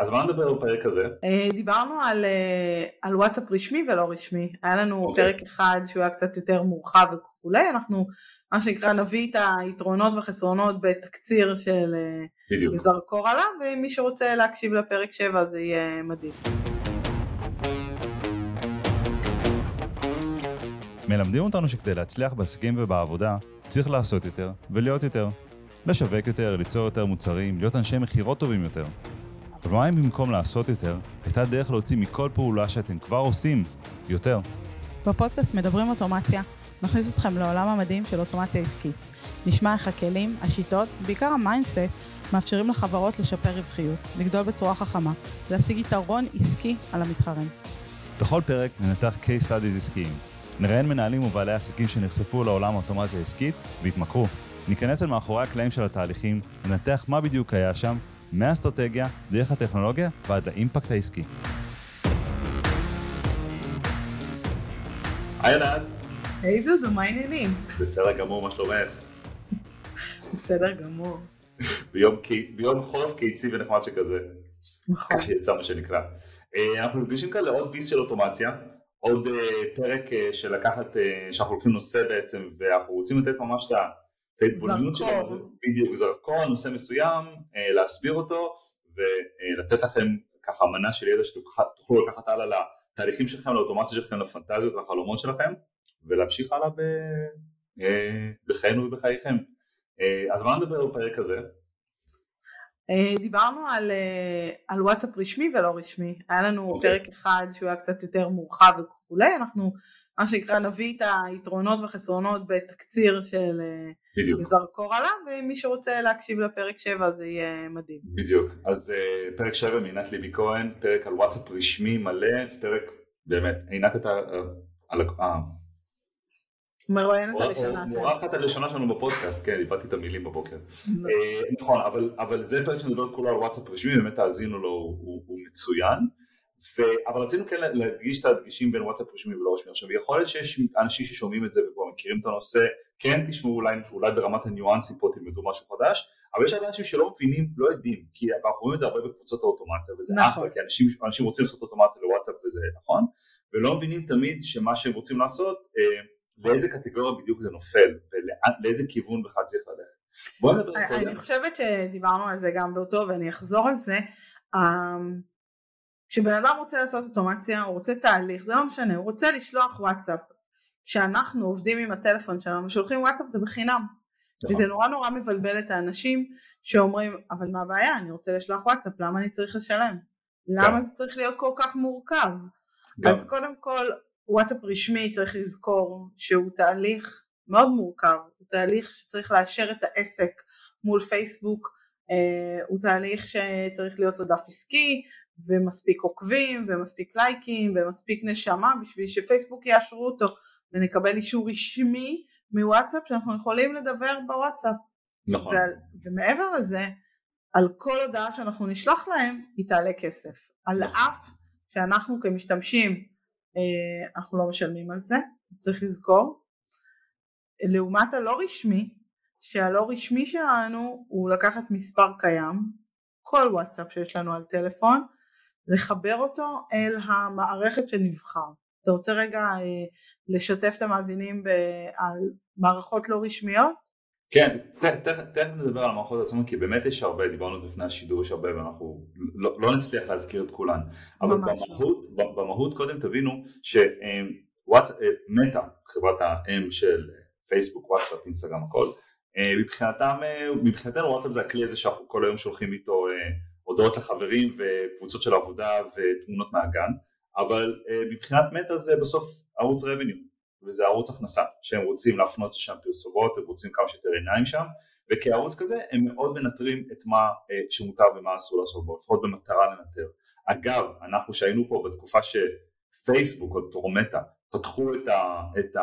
אז מה נדבר בפרק הזה? דיברנו על, על וואטסאפ רשמי ולא רשמי, היה לנו okay. אוקיי. פרק אחד שהוא היה קצת יותר מורחב וכולי, אנחנו מה שנקרא נביא את היתרונות והחסרונות בתקציר של בדיוק. זרקור עליו, ומי שרוצה להקשיב לפרק 7 זה יהיה מדהים. מלמדים אותנו שכדי להצליח בעסקים ובעבודה, צריך לעשות יותר ולהיות יותר. לשווק יותר, ליצור יותר מוצרים, להיות אנשי מכירות טובים יותר. אבל מה אם במקום לעשות יותר, הייתה דרך להוציא מכל פעולה שאתם כבר עושים יותר? בפודקאסט מדברים אוטומציה, נכניס אתכם לעולם המדהים של אוטומציה עסקית. נשמע איך הכלים, השיטות, בעיקר ה mindset, מאפשרים לחברות לשפר רווחיות, לגדול בצורה חכמה, להשיג יתרון עסקי על המתחרים. בכל פרק ננתח case studies עסקיים. נראיין מנהלים ובעלי עסקים שנחשפו לעולם האוטומציה העסקית והתמכרו. ניכנס אל מאחורי הקלעים של התהליכים, ננתח מה בדיוק היה שם, מהאסטרטגיה, דרך הטכנולוגיה ועד לאימפקט העסקי. היי ענת. היי דודו, מה העניינים? בסדר גמור, מה שלומך? בסדר גמור. ביום, ביום חורף קיצי ונחמד שכזה. נכון. ככה יצא מה שנקרא. אה, אנחנו נפגשים כאן לעוד ביס של אוטומציה. עוד uh, פרק uh, של לקחת, שאנחנו לוקחים נושא בעצם ואנחנו רוצים לתת ממש את ההתבוננות שלנו, בדיוק זרקור, נושא מסוים, uh, להסביר אותו ולתת uh, לכם ככה מנה של ידע שתוכלו לקחת הלאה לתהליכים שלכם, לאוטומציה שלכם, לפנטזיות, לחלומות שלכם ולהמשיך הלאה ב, uh, בחיינו ובחייכם. אז מה נדבר בפרק הזה? דיברנו על, על וואטסאפ רשמי ולא רשמי, היה לנו okay. אוקיי. פרק אחד שהוא היה קצת יותר מורחב וכולי, אנחנו מה שנקרא נביא את היתרונות והחסרונות בתקציר של אה, בדיוק. זרקור עליו, ומי שרוצה להקשיב לפרק 7 זה יהיה מדהים. בדיוק, אז uh, פרק 7 מעינת ליבי כהן, פרק על וואטסאפ רשמי מלא, פרק באמת, עינת את ה... על... מרואיינת הראשונה. מורחת הראשונה שלנו בפודקאסט, כן, איבדתי את המילים בבוקר. נכון, אבל זה פרק שמדבר כולו על וואטסאפ רשמי, באמת תאזינו לו, הוא מצוין. ו... אבל רצינו כן להדגיש את הדגישים בין וואטסאפ רשמי ולא רשמי. עכשיו יכול להיות שיש אנשים ששומעים את זה וכבר מכירים את הנושא, כן תשמעו אולי, אולי ברמת הניואנסים פה תלמדו משהו חדש, אבל יש הרבה אנשים שלא מבינים, לא יודעים, כי אנחנו רואים את זה הרבה בקבוצות האוטומציה, וזה נכון. אחלה, כי אנשים, אנשים רוצים לעשות אוטומציה לוואטסאפ וזה נכון, ולא מבינים תמיד שמה שהם רוצים לעשות, אה, לאיזה קטגוריה בדיוק זה נופל, ולאיזה כיוון בכלל צריך ללכת. בואי נדבר קודם. אני חושבת שדיברנו על זה גם באותו ואני אחזור על זה. כשבן אדם רוצה לעשות אוטומציה, הוא רוצה תהליך, זה לא משנה, הוא רוצה לשלוח וואטסאפ. כשאנחנו עובדים עם הטלפון שלנו, שולחים וואטסאפ זה בחינם. נכון. וזה נורא נורא מבלבל את האנשים שאומרים, אבל מה הבעיה, אני רוצה לשלוח וואטסאפ, למה אני צריך לשלם? למה זה צריך להיות כל כך מורכב? אז קודם כל, וואטסאפ רשמי צריך לזכור שהוא תהליך מאוד מורכב, הוא תהליך שצריך לאשר את העסק מול פייסבוק, אה, הוא תהליך שצריך להיות לו דף עסקי, ומספיק עוקבים ומספיק לייקים ומספיק נשמה בשביל שפייסבוק יאשרו אותו ונקבל אישור רשמי מוואטסאפ שאנחנו יכולים לדבר בוואטסאפ. נכון. ו- ומעבר לזה, על כל הודעה שאנחנו נשלח להם היא תעלה כסף. על נכון. אף שאנחנו כמשתמשים אה, אנחנו לא משלמים על זה, צריך לזכור. לעומת הלא רשמי, שהלא רשמי שלנו הוא לקחת מספר קיים, כל וואטסאפ שיש לנו על טלפון, לחבר אותו אל המערכת שנבחר. אתה רוצה רגע אה, לשתף את המאזינים על מערכות לא רשמיות? כן, תכף נדבר על המערכות עצמן כי באמת יש הרבה, דיברנו לפני השידור יש הרבה ואנחנו לא, לא נצליח להזכיר את כולן, אבל במהות, במהות קודם תבינו שוואטסאפ, אה, חברת האם של פייסבוק, וואטסאפ, אינסטגרם, הכל, אה, מבחינתם, מבחינתנו וואטסאפ זה הכלי הזה שאנחנו כל היום שולחים איתו הודעות לחברים וקבוצות של עבודה ותמונות מהגן, אבל uh, מבחינת מטא זה בסוף ערוץ רבניו, וזה ערוץ הכנסה, שהם רוצים להפנות לשם פרסומות, הם רוצים כמה שיותר עיניים שם, וכערוץ כזה הם מאוד מנטרים את מה uh, שמותר ומה אסור לעשות בו, לפחות במטרה לנטר. אגב, אנחנו שהיינו פה בתקופה שפייסבוק או טרום מטא פתחו את, ה, את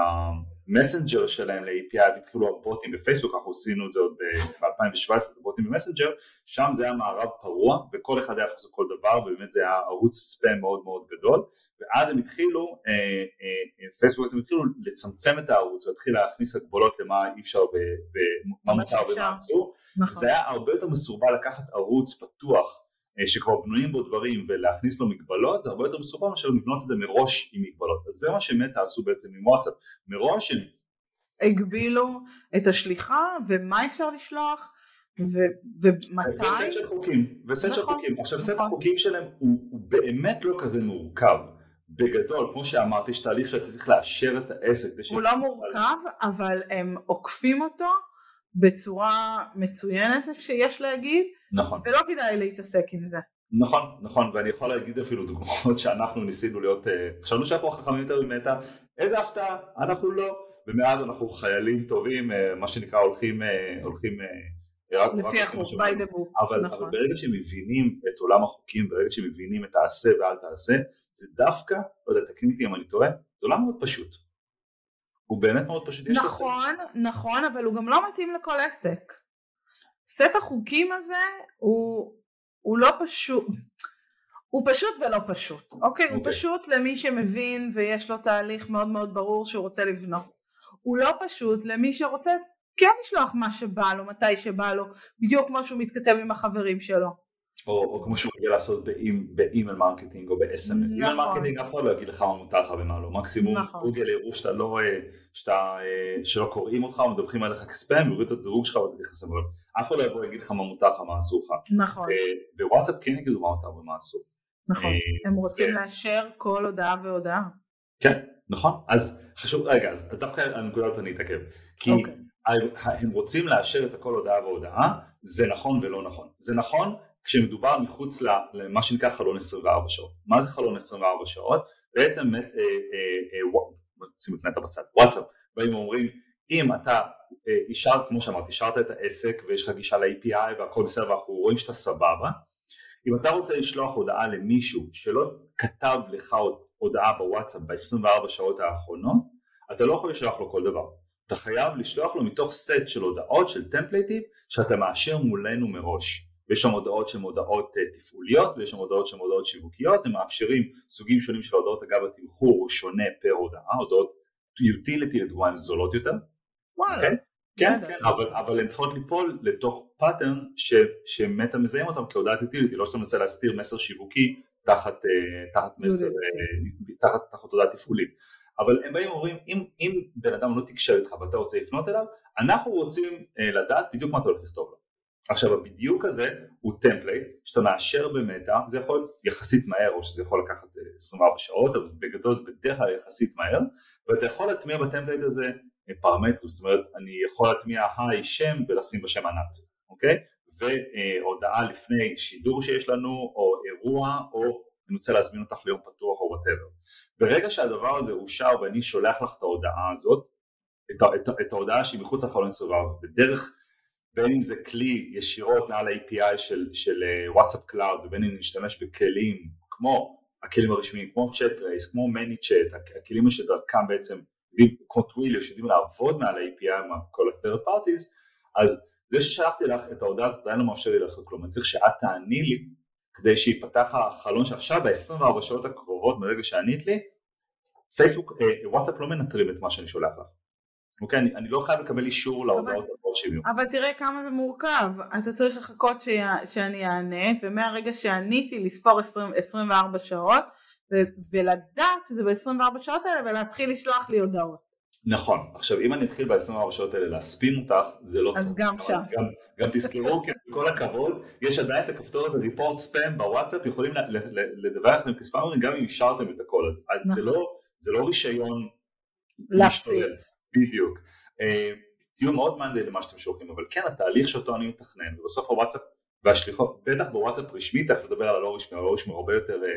המסנג'ר שלהם ל-API והתחילו הבוטים בפייסבוק, אנחנו עשינו את זה עוד ב-2017 בבוטים במסנג'ר, שם זה היה מערב פרוע וכל אחד היה לעשות כל דבר ובאמת זה היה ערוץ ספאם מאוד מאוד גדול ואז הם התחילו, אה, אה, פייסבוק הם התחילו לצמצם את הערוץ והתחיל להכניס הגבולות למה אי אפשר ומה מותר ומה אסור, נכון. זה היה הרבה יותר מסורבל לקחת ערוץ פתוח שכבר בנויים בו דברים ולהכניס לו מגבלות זה הרבה יותר מסובך מאשר לבנות את זה מראש עם מגבלות אז זה מה שמטה עשו בעצם עם וואטסאפ מראש הם הגבילו את השליחה ומה אפשר לשלוח ו- ומתי. וסט של חוקים, וסט נכון, של חוקים. עכשיו נכון. סט החוקים שלהם הוא, הוא באמת לא כזה מורכב. בגדול, כמו שאמרתי, יש תהליך שאתה צריך לאשר את העסק. הוא לא מורכב, אבל הם עוקפים אותו בצורה מצוינת, שיש להגיד. נכון. ולא כדאי להתעסק עם זה. נכון, נכון, ואני יכול להגיד אפילו דוגמאות שאנחנו ניסינו להיות, אה, חשבנו שאנחנו חכמים יותר ממטה, איזה הפתעה, אנחנו לא, ומאז אנחנו חיילים טובים, אה, מה שנקרא הולכים, אה, הולכים לפי החוק, by the book, אבל, נכון. אבל ברגע שמבינים את עולם החוקים, ברגע שמבינים את תעשה ואל תעשה, זה דווקא, לא יודע, תקני אותי אם אני טועה, זה עולם מאוד פשוט. הוא באמת מאוד פשוט. נכון, נכון, אבל הוא גם לא מתאים לכל עסק. סט החוקים הזה הוא, הוא לא פשוט, הוא פשוט ולא פשוט, אוקיי? Okay. הוא אוקיי. פשוט למי שמבין ויש לו תהליך מאוד מאוד ברור שהוא רוצה לבנות. הוא לא פשוט למי שרוצה כן לשלוח מה שבא לו, מתי שבא לו, בדיוק כמו שהוא מתכתב עם החברים שלו. או, או כמו שהוא רגיל לעשות ב email marketing או ב-SMS. נכון. email marketing אף אחד לא יגיד לך מה מותר לך ומה לא. מקסימום נכון. גוגל יראו שאתה לא, אה, שאתה, אה, שלא קוראים אותך או מדווחים עליך כספאם, יוריד את הדירוג שלך ואתה תכנס אבל אף אחד לא יבוא ויגיד לך מה מותר לך, מה אסור לך. נכון. אה, בוואטסאפ כן יגידו מה מותר ומה אסור. נכון. הם רוצים לאשר כל הודעה והודעה. כן, נכון. אז חשוב, רגע, אז דווקא הנקודה הזאת אני אתעכב. כי אוקיי. הם רוצים לאשר את הכל הודעה והודעה, זה נכון ולא נכון. זה נכון כשמדובר מחוץ למה שנקרא חלון 24 שעות. מה זה חלון 24 שעות? בעצם, אה, אה, אה, שימו את נטע בצד, וואטסאפ, באים ואומרים, אם אתה אישרת, כמו שאמרתי, אישרת את העסק ויש לך גישה ל-API והכל בסדר ואנחנו רואים שאתה סבבה, אם אתה רוצה לשלוח הודעה למישהו שלא כתב לך הודעה בוואטסאפ ב-24 שעות האחרונות, אתה לא יכול לשלוח לו כל דבר. אתה חייב לשלוח לו מתוך סט של הודעות של טמפלייטים שאתה מאשר מולנו מראש. ויש שם הודעות שהן הודעות אה, תפעוליות ויש שם הודעות שהן הודעות שיווקיות, הם מאפשרים סוגים שונים של הודעות, אגב התמחור הוא שונה פר הודעה, הודעות utility לדוגמה זולות יותר. וואלה. כן, כן, כן, אבל, אבל הן צריכות ליפול לתוך pattern שמטה מזהים אותם כהודעת utility, לא שאתה מנסה להסתיר מסר שיווקי תחת, אה, תחת מסר, אה, תחת, תחת הודעה תפעולית. אבל הם באים ואומרים אם, אם בן אדם לא תקשר איתך ואתה רוצה לפנות אליו, אנחנו רוצים לדעת בדיוק מה אתה הולך לכתוב לו. עכשיו הבדיוק הזה הוא template שאתה מאשר במטה, זה יכול יחסית מהר או שזה יכול לקחת 24 שעות, אבל בגדול זה בדרך כלל יחסית מהר, ואתה יכול להטמיע ב template הזה פרמטרים, זאת אומרת אני יכול להטמיע היי שם ולשים בשם ענת, אוקיי? והודעה לפני שידור שיש לנו או אירוע או אני רוצה להזמין אותך ליום פתוח או whatever. ברגע שהדבר הזה אושר ואני שולח לך את ההודעה הזאת, את, את, את ההודעה שהיא מחוץ לחלון 24, בדרך בין אם זה כלי ישירות מעל ה-API של, של וואטסאפ uh, Cloud ובין אם נשתמש בכלים כמו הכלים הרשמיים, כמו ChatRace, כמו ManyChat, הכלים שדרכם בעצם, כמו Twilio שיודעים לעבוד מעל ה-API, עם כל ה-third parties, אז זה ששלחתי לך את ההודעה הזאת עדיין לא מאפשר לי לעשות כלום, אני צריך שאת תעני לי כדי שיפתח החלון שעכשיו ב-24 שעות הקרובות מרגע שענית לי, פייסבוק, אה, וואטסאפ לא מנטרים את מה שאני שולח לך. אוקיי, אני, אני לא חייב לקבל אישור להודעות עבור שוויון. אבל תראה כמה זה מורכב, אתה צריך לחכות ש... שאני אענה, ומהרגע שעניתי לספור 20, 24 שעות, ו... ולדעת שזה ב-24 שעות האלה, ולהתחיל לשלוח לי הודעות. נכון, עכשיו אם אני אתחיל ב-24 שעות האלה להספין אותך, זה לא אז טוב. גם שם. גם, גם תזכרו, כי עם כל הכבוד, יש עדיין את הכפתור הזה, ריפורט ספאם בוואטסאפ, יכולים לדווח לכם כספאמרים גם אם אישרתם את הכל, אז, אז זה, נכון. לא, זה לא רישיון להפציץ. בדיוק. Uh, תהיו מאוד מעניין למה שאתם שולחים, אבל כן התהליך שאותו אני מתכנן, ובסוף הוואטסאפ והשליחות, בטח בוואטסאפ רשמי, תכף נדבר על הלא רשמי, הלא רשמי הרבה יותר uh,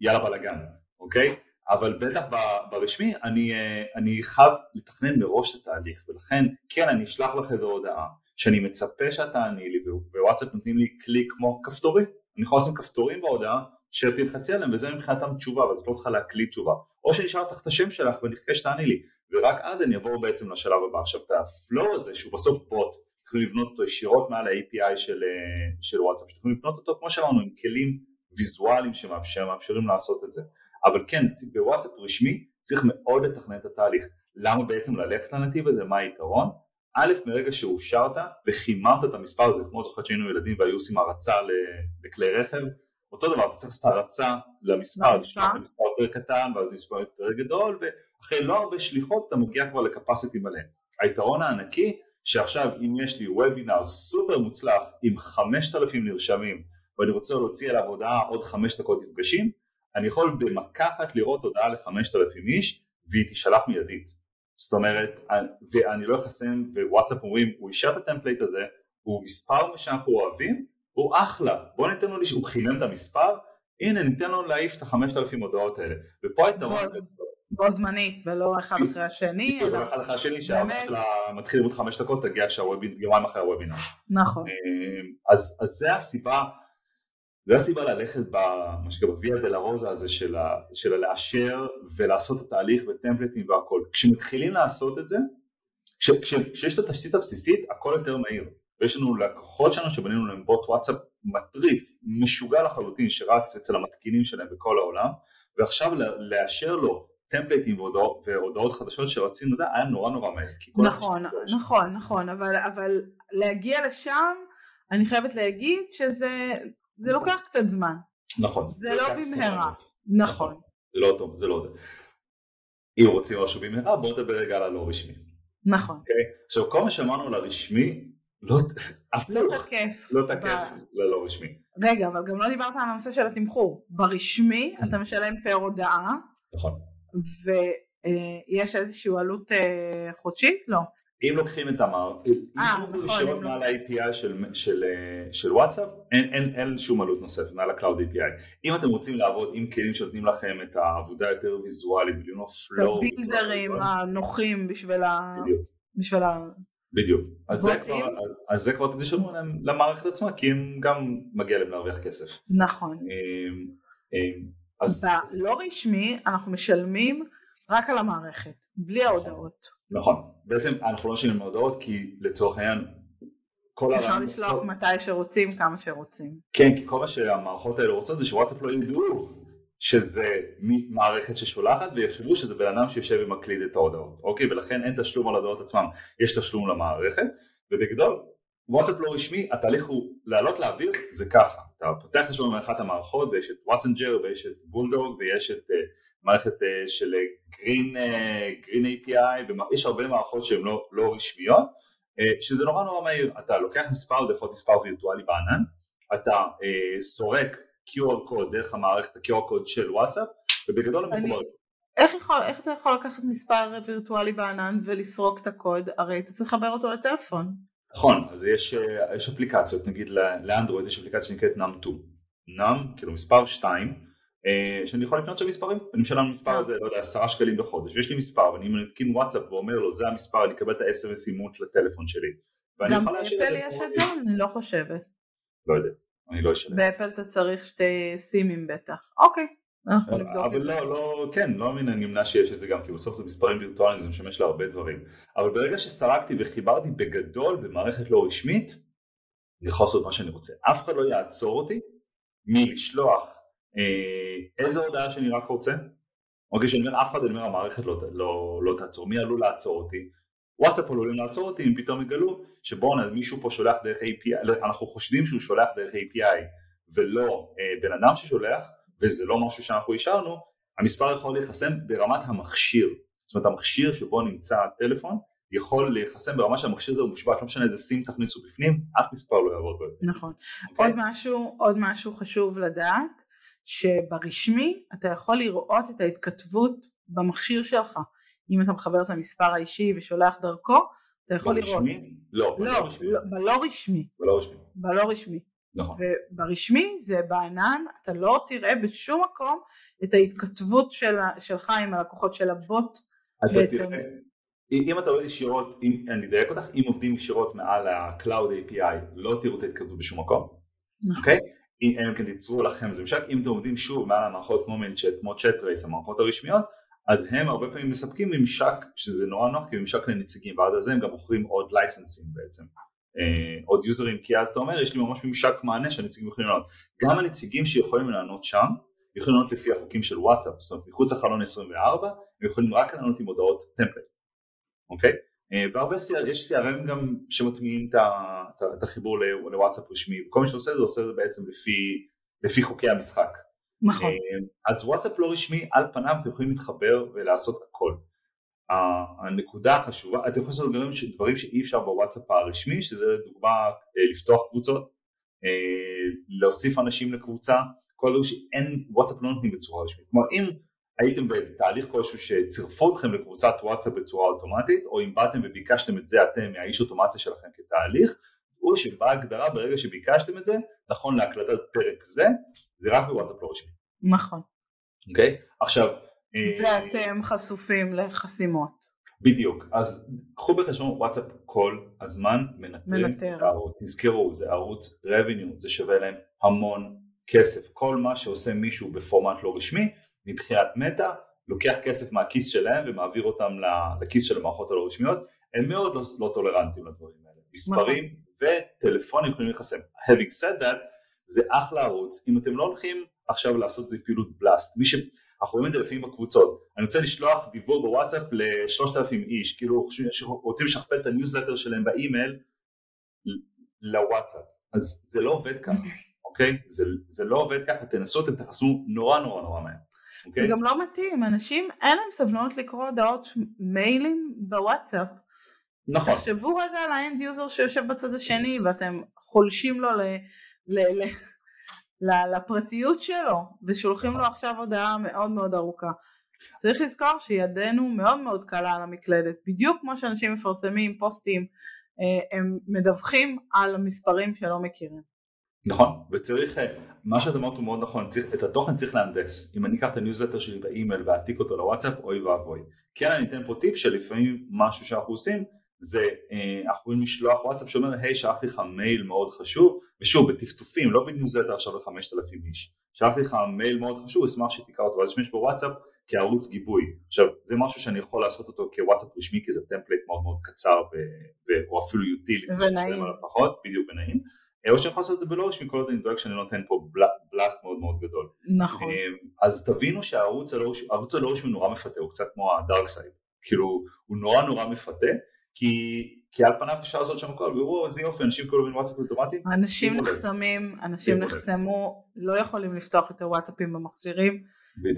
יאללה בלאגן, אוקיי? אבל בטח ברשמי אני, אה, אני חייב לתכנן מראש את התהליך ולכן כן אני אשלח לך איזו הודעה שאני מצפה שאת תעני לי ווואטסאפ נותנים לי כלי כמו כפתורים אני יכול לשים כפתורים בהודעה שתלחצי עליהם וזה מבחינתם תשובה ואז את לא צריכה להקליט תשובה או אשאל אותך את השם שלך ונחכה שתעני לי ורק אז אני אעבור בעצם לשלב הבא עכשיו את הפלואו הזה שהוא בסוף בוט צריכים לבנות אותו ישירות מעל ה-API של, אה, של וואטסאפ שתוכלו לבנות אותו כמו שאמרנו עם כלים ויזואליים שמאפשרים לעשות את זה אבל כן, בוואטסאפ רשמי צריך מאוד לתכנן את התהליך. למה בעצם ללכת לנתיב הזה, מה היתרון? א', מרגע שאושרת וחיממת את המספר הזה, כמו זוכר שהיינו ילדים והיו עושים הרצה לכלי רכב, אותו דבר, אתה צריך לעשות הרצה למספר, אז יש מספר יותר קטן ואז מספר יותר גדול, ואחרי לא הרבה שליחות אתה מגיע כבר לקפסיטי מלא. היתרון הענקי, שעכשיו אם יש לי וובינר סופר מוצלח עם 5,000 נרשמים, ואני רוצה להוציא עליו הודעה עוד 5 דקות נפגשים, אני יכול במכה אחת לראות הודעה ל-5,000 איש, והיא תישלח מיידית. זאת אומרת, ואני לא אחסם, ווואטסאפ אומרים, הוא אישר את ה template הזה, הוא מספר שאנחנו אוהבים, הוא אחלה, בוא ניתן לו, הוא חימם את המספר, הנה ניתן לו להעיף את החמשת אלפים הודעות האלה. ופה היתרון... בו זמנית ולא אחד אחרי השני. אלא אחד אחרי השני שלה מתחיל עוד חמש דקות תגיע יומיים אחרי הוובינר. נכון. אמ, אז זה הסיבה, זה הסיבה ללכת במה שקרה בוויה דולורוזה הזה של הלאשר ולעשות את התהליך וטמפלטים והכל. כשמתחילים לעשות את זה, כשיש את התשתית הבסיסית הכל יותר מהיר. ויש לנו לקוחות שלנו שבנינו להם בוט וואטסאפ מטריף, משוגע לחלוטין שרץ אצל המתקינים שלהם בכל העולם ועכשיו לאשר לו טמפלייטים והודעות, והודעות חדשות שרצינו לדעת היה נורא נורא מהר. נכון, נכון, נכון, אבל, אבל להגיע לשם אני חייבת להגיד שזה זה לוקח קצת זמן. נכון. זה לא במהרה. נכון. זה לא טוב, זה לא זה. אם רוצים משהו במהרה בואו נדבר רגע על הלא רשמי. נכון. Okay? עכשיו כל מה שאמרנו על הרשמי לא, לא תקף. לא תקף ללא רשמי. רגע, אבל גם לא דיברת על הנושא של התמחור. ברשמי אתה משלם פר הודעה. נכון. ויש איזושהי עלות אה, חודשית? לא. אם לוקחים את המר, אם אנחנו ישירות מעל ה-API של וואטסאפ, אין שום עלות נוספת מעל ה-Cloud API. אם אתם רוצים לעבוד עם כלים שנותנים לכם את העבודה יותר ויזואלית, ולבנות flow, את הבילדרים הנוחים בשביל ה... בדיוק. אז זה כבר, אז זה כבר תשלמו להם למערכת עצמה, כי הם גם מגיע להם להרוויח כסף. נכון. אמ, אמ, אז... בלא רשמי אנחנו משלמים רק על המערכת, בלי נכון. ההודעות. נכון. בעצם אנחנו לא משלמים הודעות כי לצורך העניין כל אפשר לשלוח מתי שרוצים, כמה שרוצים. כן, כי כל מה שהמערכות האלה רוצות זה שוואטסאפ לא ידעו שזה מערכת ששולחת ויחשבו שזה בן אדם שיושב ומקליד את ההודעות, אוקיי? ולכן אין תשלום על ההודעות עצמם, יש תשלום למערכת, ובגדול וואטסאפ לא רשמי, התהליך הוא לעלות לאוויר זה ככה, אתה פותח חשבון מאחת המערכות ויש את וואסנג'ר ויש את בולדוג ויש את uh, מערכת uh, של גרין, uh, גרין API ויש הרבה מערכות שהן לא, לא רשמיות, uh, שזה נורא נורא מהיר, אתה לוקח מספר, זה יכול להיות מספר וירטואלי בענן, אתה uh, סורק QR קוד דרך המערכת ה-QR קוד של וואטסאפ ובגדול הם מחוברים. איך, יכול, איך אתה יכול לקחת מספר וירטואלי בענן ולסרוק את הקוד? הרי אתה צריך לחבר אותו לטלפון. נכון, אז יש, יש אפליקציות, נגיד לאנדרואיד יש אפליקציה שנקראת num2. num, כאילו מספר 2, אה, שאני יכול לקנות שם מספרים, אני משלם מספר הזה, לא יודע, עשרה שקלים בחודש, ויש לי מספר, ואני מתקין וואטסאפ ואומר לו זה המספר, אני אקבל את ה-SMS אימות לטלפון שלי. גם באפל יש את זה? אני לא חושבת. לא יודע. אני לא אשלם. באפל אתה צריך שתי סימים בטח. אוקיי, אנחנו נבדוק אבל לא, לא, כן, לא מן הנמנע שיש את זה גם, כי בסוף זה מספרים וירטואליים, זה משמש להרבה דברים. אבל ברגע שסרקתי וחיברתי בגדול במערכת לא רשמית, אני יכול לעשות מה שאני רוצה. אף אחד לא יעצור אותי מלשלוח אה, איזה הודעה שאני רק רוצה. אוקיי, שאני אומר אף אחד, אני אומר המערכת לא, לא, לא תעצור, מי עלול לעצור אותי? וואטסאפ עלולים לעצור אותי אם פתאום יגלו שבואנה מישהו פה שולח דרך API, לא, אנחנו חושדים שהוא שולח דרך API ולא אה, בן אדם ששולח וזה לא משהו שאנחנו אישרנו, המספר יכול להיחסם ברמת המכשיר, זאת אומרת המכשיר שבו נמצא הטלפון יכול להיחסם ברמה שהמכשיר הזה הוא מושבת, לא משנה איזה סים תכניסו בפנים, אף מספר לא יעבוד בו. נכון. Okay? אוקיי? עוד משהו, עוד משהו חשוב לדעת, שברשמי אתה יכול לראות את ההתכתבות במכשיר שלך. אם אתה מחבר את המספר האישי ושולח דרכו, אתה יכול ברשמי? לראות. ברשמי? לא, לא, לא, רשמי. לא, בלא רשמי. בלא רשמי. בלא רשמי. נכון. וברשמי זה בענן, אתה לא תראה בשום מקום את ההתכתבות של, שלך עם הלקוחות של הבוט בעצם. תראה, אם אתה עובד ישירות, אם, אני אדייק אותך, אם עובדים ישירות מעל ה-Cloud API לא תראו את ההתכתבות בשום מקום, נכון. אוקיי? אם כן תיצרו לכם זה ממשק, אם אתם עובדים שוב מעל המערכות כמו ManyChat, כמו ChatRace, המערכות הרשמיות, אז הם הרבה פעמים מספקים ממשק שזה נורא נוח כממשק לנציגים ואז על זה הם גם מוכרים עוד לייסנסים בעצם אה, עוד יוזרים כי אז אתה אומר יש לי ממש ממשק מענה שהנציגים יכולים לענות גם הנציגים שיכולים לענות שם יכולים לענות לפי החוקים של וואטסאפ זאת אומרת מחוץ לחלון 24 הם יכולים רק לענות עם הודעות טמפלט אוקיי אה, והרבה CR, יש CRM גם שמטמיעים את החיבור לוואטסאפ רשמי, כל מי שעושה את זה עושה את זה בעצם לפי, לפי חוקי המשחק. נכון. אז וואטסאפ לא רשמי, על פניו אתם יכולים להתחבר ולעשות הכל. הנקודה החשובה, אתם יכולים לעשות דברים, דברים שאי אפשר בוואטסאפ הרשמי, שזה לדוגמה לפתוח קבוצות, להוסיף אנשים לקבוצה, כל דבר שאין, וואטסאפ לא נותנים בצורה רשמית. כלומר אם הייתם באיזה תהליך כלשהו שצירפו אתכם לקבוצת וואטסאפ בצורה אוטומטית, או אם באתם וביקשתם את זה אתם מהאיש אוטומציה שלכם כתהליך, או שבהגדרה ברגע שביקשתם את זה, נכון להקלטת פרק זה, זה רק בוואטסאפ לא רשמי. נכון. אוקיי? Okay? עכשיו... ואתם חשופים לחסימות. בדיוק, אז קחו בחשבון וואטסאפ כל הזמן מנטרים את הערוץ, תזכרו זה ערוץ revenue, זה שווה להם המון כסף, כל מה שעושה מישהו בפורמט לא רשמי מבחינת מטא לוקח כסף מהכיס שלהם ומעביר אותם לכיס של המערכות הלא רשמיות, הם מאוד לא, לא טולרנטים לדברים האלה, מספרים וטלפונים יכולים להיחסם, having said that זה אחלה ערוץ, אם אתם לא הולכים עכשיו לעשות איזה פעילות blast, מי ש... אנחנו רואים את זה לפעמים בקבוצות, אני רוצה לשלוח דיוור בוואטסאפ לשלושת אלפים איש, כאילו רוצים לשכפל את הניוזלטר שלהם באימייל לוואטסאפ, אז זה לא עובד ככה, אוקיי? זה, זה לא עובד ככה, תנסו, אתם תחסמו נורא נורא נורא מהר. אוקיי? זה גם לא מתאים, אנשים אין להם סבלנות לקרוא הודעות מיילים בוואטסאפ. נכון. תחשבו רגע על ה end user שיושב בצד השני ואתם פולשים לו ל... ל, ל לפרטיות שלו ושולחים לו עכשיו הודעה מאוד מאוד ארוכה. צריך לזכור שידנו מאוד מאוד קלה על המקלדת, בדיוק כמו שאנשים מפרסמים פוסטים, אה, הם מדווחים על המספרים שלא מכירים. נכון, וצריך, אה, מה שאת אמרת הוא מאוד נכון, צריך, את התוכן צריך להנדס. אם אני אקח את הניוזלטר שלי באימייל ואעתיק אותו לוואטסאפ, אוי ואבוי. כן, אני אתן פה טיפ שלפעמים משהו שאנחנו עושים, זה אה, אנחנו יכולים לשלוח וואטסאפ שאומר היי שלחתי לך מייל מאוד חשוב. ושוב בטפטופים לא בניוזלטר עכשיו לחמשת אלפים איש. שלחתי לך מייל מאוד חשוב אשמח שתקרא אותו. ואז יש בוואטסאפ כערוץ גיבוי. עכשיו זה משהו שאני יכול לעשות אותו כוואטסאפ רשמי כי זה template מאוד מאוד קצר ו... ו... או אפילו יוטיליטי ונעים. פחות, בדיוק ונעים. אה, או שאני יכול לעשות את זה בלא רשמי כל עוד אני דואג שאני נותן פה בל... בלאסט מאוד מאוד גדול. נכון. אה, אז תבינו שהערוץ הלא רשמי נורא מפתה הוא קצת כמו הדארק סייד כאילו הוא נורא נורא מפתה כי, כי על פניו אפשר לעשות שם הכל, ואומרו איזה יופי, אנשים כאילו וואטסאפ אוטומטי. אנשים נחסמים, אנשים נחסמו, לא יכולים לפתוח את הוואטסאפים במכשירים,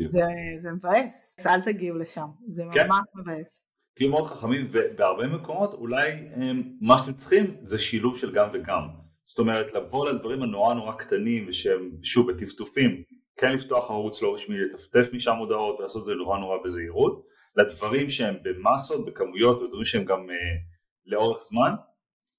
זה, זה מבאס, אל תגיעו לשם, זה כן. ממש מבאס. תהיו מאוד חכמים, ובהרבה מקומות אולי הם, מה שאתם צריכים זה שילוב של גם וגם. זאת אומרת, לבוא לדברים הנורא נורא קטנים, ושהם שוב בטפטופים, כן לפתוח ערוץ לא רשמי, לטפטף משם הודעות ולעשות את זה נורא נורא בזהירות. לדברים שהם במסות, בכמויות ודברים שהם גם uh, לאורך זמן,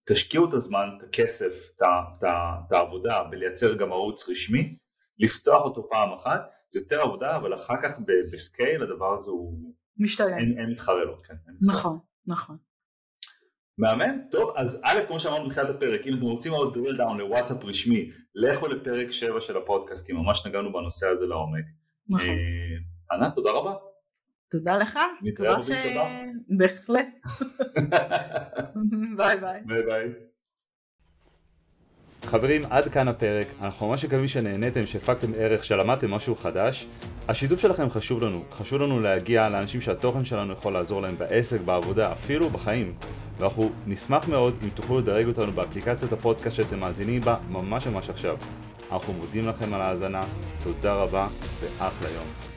תשקיעו את הזמן, את הכסף, את העבודה בלייצר גם ערוץ רשמי, לפתוח אותו פעם אחת, זה יותר עבודה, אבל אחר כך בסקייל הדבר הזה הוא... משתלם. אין, אין מתחרה לו, כן. נכון, נכון. מהמם, טוב, אז א', כמו שאמרנו בתחילת הפרק, אם אתם רוצים עוד drill down לוואטסאפ רשמי, לכו לפרק 7 של הפודקאסט, כי ממש נגענו בנושא הזה לעומק. נכון. אה, ענת, תודה רבה. תודה לך. נתראה במסעדה. בהחלט. ביי ביי. ביי ביי. חברים, עד כאן הפרק. אנחנו ממש מקווים שנהניתם, שהפקתם ערך, שלמדתם משהו חדש. השיתוף שלכם חשוב לנו. חשוב לנו להגיע לאנשים שהתוכן שלנו יכול לעזור להם בעסק, בעבודה, אפילו בחיים. ואנחנו נשמח מאוד אם תוכלו לדרג אותנו באפליקציית הפודקאסט שאתם מאזינים בה ממש ממש עכשיו. אנחנו מודים לכם על ההאזנה, תודה רבה ואחלה יום.